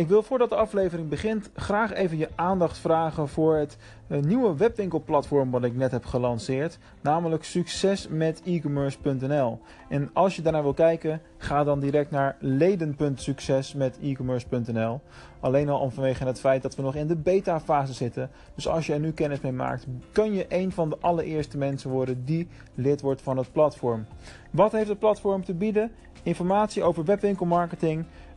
Ik wil voordat de aflevering begint graag even je aandacht vragen voor het eh, nieuwe webwinkelplatform wat ik net heb gelanceerd, namelijk succesmetecommerce.nl. En als je daarnaar wil kijken, ga dan direct naar leden.succesmetecommerce.nl. Alleen al om vanwege het feit dat we nog in de beta fase zitten. Dus als je er nu kennis mee maakt, kun je een van de allereerste mensen worden die lid wordt van het platform. Wat heeft het platform te bieden? Informatie over webwinkelmarketing,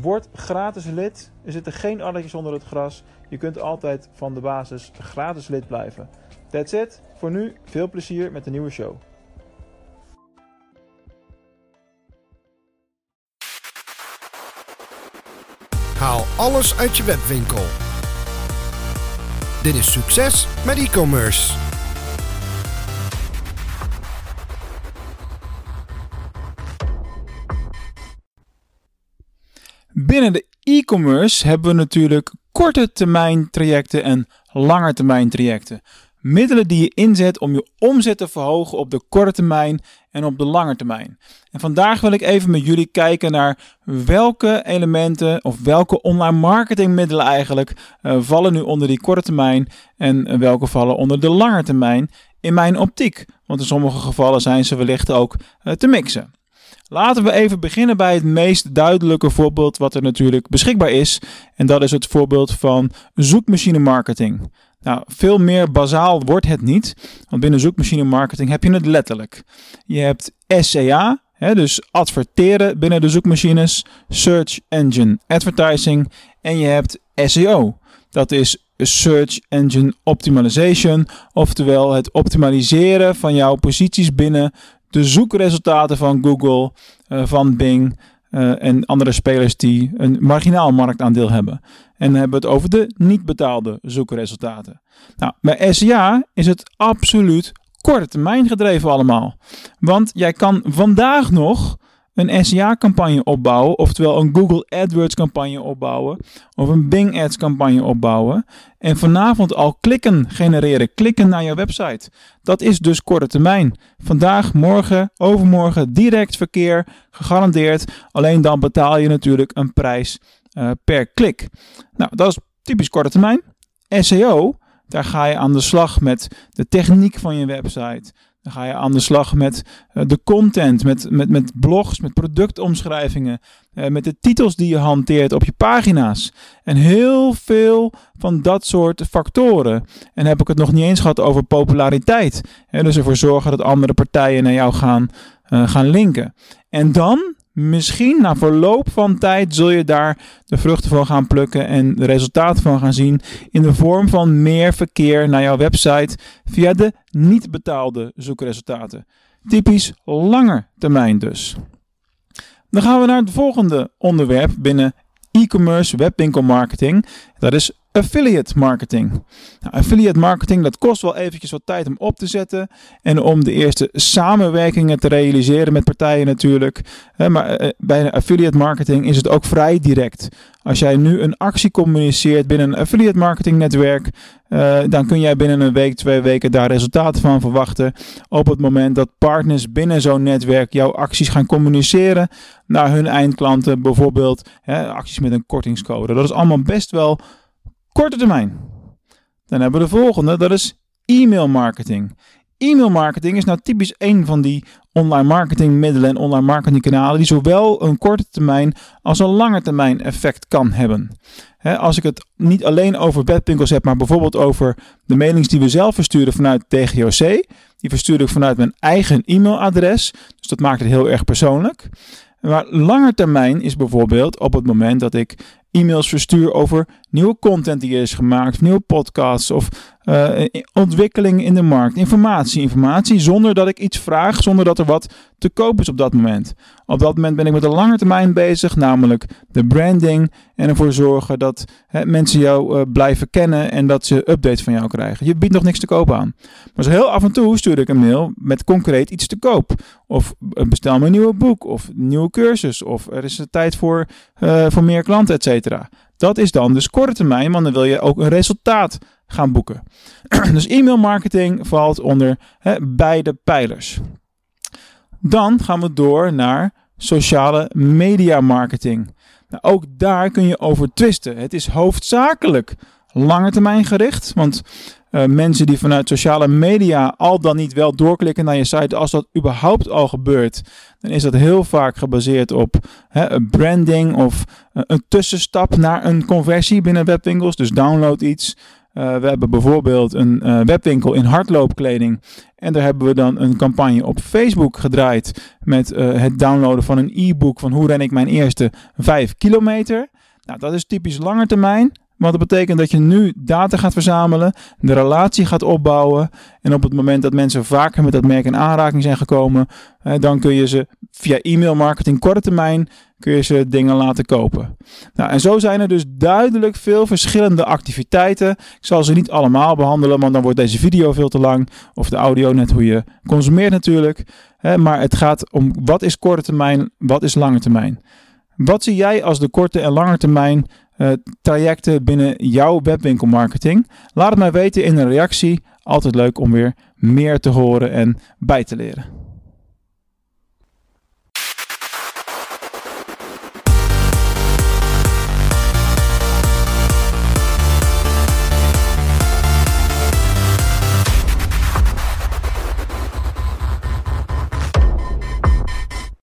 Word gratis lid. Er zitten geen addertjes onder het gras. Je kunt altijd van de basis gratis lid blijven. That's it. Voor nu veel plezier met de nieuwe show. Haal alles uit je webwinkel. Dit is succes met e-commerce. Binnen de e-commerce hebben we natuurlijk korte termijn trajecten en lange termijn trajecten. Middelen die je inzet om je omzet te verhogen op de korte termijn en op de lange termijn. En vandaag wil ik even met jullie kijken naar welke elementen of welke online marketingmiddelen eigenlijk uh, vallen nu onder die korte termijn en welke vallen onder de lange termijn in mijn optiek. Want in sommige gevallen zijn ze wellicht ook uh, te mixen. Laten we even beginnen bij het meest duidelijke voorbeeld wat er natuurlijk beschikbaar is. En dat is het voorbeeld van zoekmachine marketing. Nou, veel meer bazaal wordt het niet, want binnen zoekmachine marketing heb je het letterlijk. Je hebt SEA, hè, dus adverteren binnen de zoekmachines, Search Engine Advertising, en je hebt SEO. Dat is Search Engine Optimization, oftewel het optimaliseren van jouw posities binnen de zoekresultaten van Google, uh, van Bing uh, en andere spelers die een marginaal marktaandeel hebben. En dan hebben we het over de niet betaalde zoekresultaten. Nou, bij SEA is het absoluut korte termijn gedreven allemaal. Want jij kan vandaag nog een SEA-campagne opbouwen, oftewel een Google AdWords-campagne opbouwen, of een Bing Ads-campagne opbouwen, en vanavond al klikken genereren, klikken naar jouw website. Dat is dus korte termijn. Vandaag, morgen, overmorgen, direct verkeer, gegarandeerd. Alleen dan betaal je natuurlijk een prijs uh, per klik. Nou, dat is typisch korte termijn. SEO, daar ga je aan de slag met de techniek van je website, dan ga je aan de slag met uh, de content, met, met, met blogs, met productomschrijvingen, uh, met de titels die je hanteert op je pagina's. En heel veel van dat soort factoren. En heb ik het nog niet eens gehad over populariteit. Hè, dus ervoor zorgen dat andere partijen naar jou gaan, uh, gaan linken. En dan Misschien na verloop van tijd zul je daar de vruchten van gaan plukken en de resultaten van gaan zien in de vorm van meer verkeer naar jouw website via de niet betaalde zoekresultaten. Typisch langer termijn dus. Dan gaan we naar het volgende onderwerp binnen e-commerce webwinkelmarketing. Dat is affiliate marketing. Nou, affiliate marketing dat kost wel eventjes wat tijd om op te zetten en om de eerste samenwerkingen te realiseren met partijen natuurlijk. Maar eh, bij affiliate marketing is het ook vrij direct. Als jij nu een actie communiceert binnen een affiliate marketing netwerk, uh, dan kun jij binnen een week, twee weken daar resultaten van verwachten. Op het moment dat partners binnen zo'n netwerk jouw acties gaan communiceren naar hun eindklanten, bijvoorbeeld acties met een kortingscode. Dat is allemaal best wel Korte termijn. Dan hebben we de volgende, dat is e-mail marketing. E-mail marketing is nou typisch een van die online marketingmiddelen en online marketingkanalen die zowel een korte termijn als een lange termijn effect kan hebben. als ik het niet alleen over webwinkels heb, maar bijvoorbeeld over de mailings die we zelf versturen vanuit TGOC, die verstuur ik vanuit mijn eigen e-mailadres, dus dat maakt het heel erg persoonlijk. Maar langer termijn is bijvoorbeeld op het moment dat ik e-mails verstuur over nieuwe content die is gemaakt, nieuwe podcasts of uh, ontwikkeling in de markt, informatie, informatie, zonder dat ik iets vraag, zonder dat er wat te koop is op dat moment. Op dat moment ben ik met de lange termijn bezig, namelijk de branding en ervoor zorgen dat mensen jou uh, blijven kennen en dat ze updates van jou krijgen. Je biedt nog niks te koop aan. Maar zo heel af en toe stuur ik een mail met concreet iets te koop. Of bestel me een nieuwe boek, of nieuwe cursus, of er is tijd voor, voor meer klanten, et cetera. Dat is dan dus korte termijn, want dan wil je ook een resultaat gaan boeken. dus e-mail marketing valt onder hè, beide pijlers. Dan gaan we door naar sociale media marketing. Nou, ook daar kun je over twisten. Het is hoofdzakelijk lange termijn gericht, want uh, mensen die vanuit sociale media al dan niet wel doorklikken naar je site, als dat überhaupt al gebeurt, dan is dat heel vaak gebaseerd op hè, branding of uh, een tussenstap naar een conversie binnen webwinkels. Dus download iets, uh, we hebben bijvoorbeeld een uh, webwinkel in hardloopkleding. En daar hebben we dan een campagne op Facebook gedraaid met uh, het downloaden van een e-book van hoe ren ik mijn eerste 5 kilometer. Nou, dat is typisch lange termijn. Want dat betekent dat je nu data gaat verzamelen, de relatie gaat opbouwen. En op het moment dat mensen vaker met dat merk in aanraking zijn gekomen, dan kun je ze via e-mail marketing korte termijn kun je ze dingen laten kopen. Nou, en zo zijn er dus duidelijk veel verschillende activiteiten. Ik zal ze niet allemaal behandelen, want dan wordt deze video veel te lang. Of de audio, net hoe je consumeert natuurlijk. maar het gaat om wat is korte termijn, wat is lange termijn. Wat zie jij als de korte en lange termijn uh, trajecten binnen jouw webwinkelmarketing? Laat het mij weten in een reactie. Altijd leuk om weer meer te horen en bij te leren.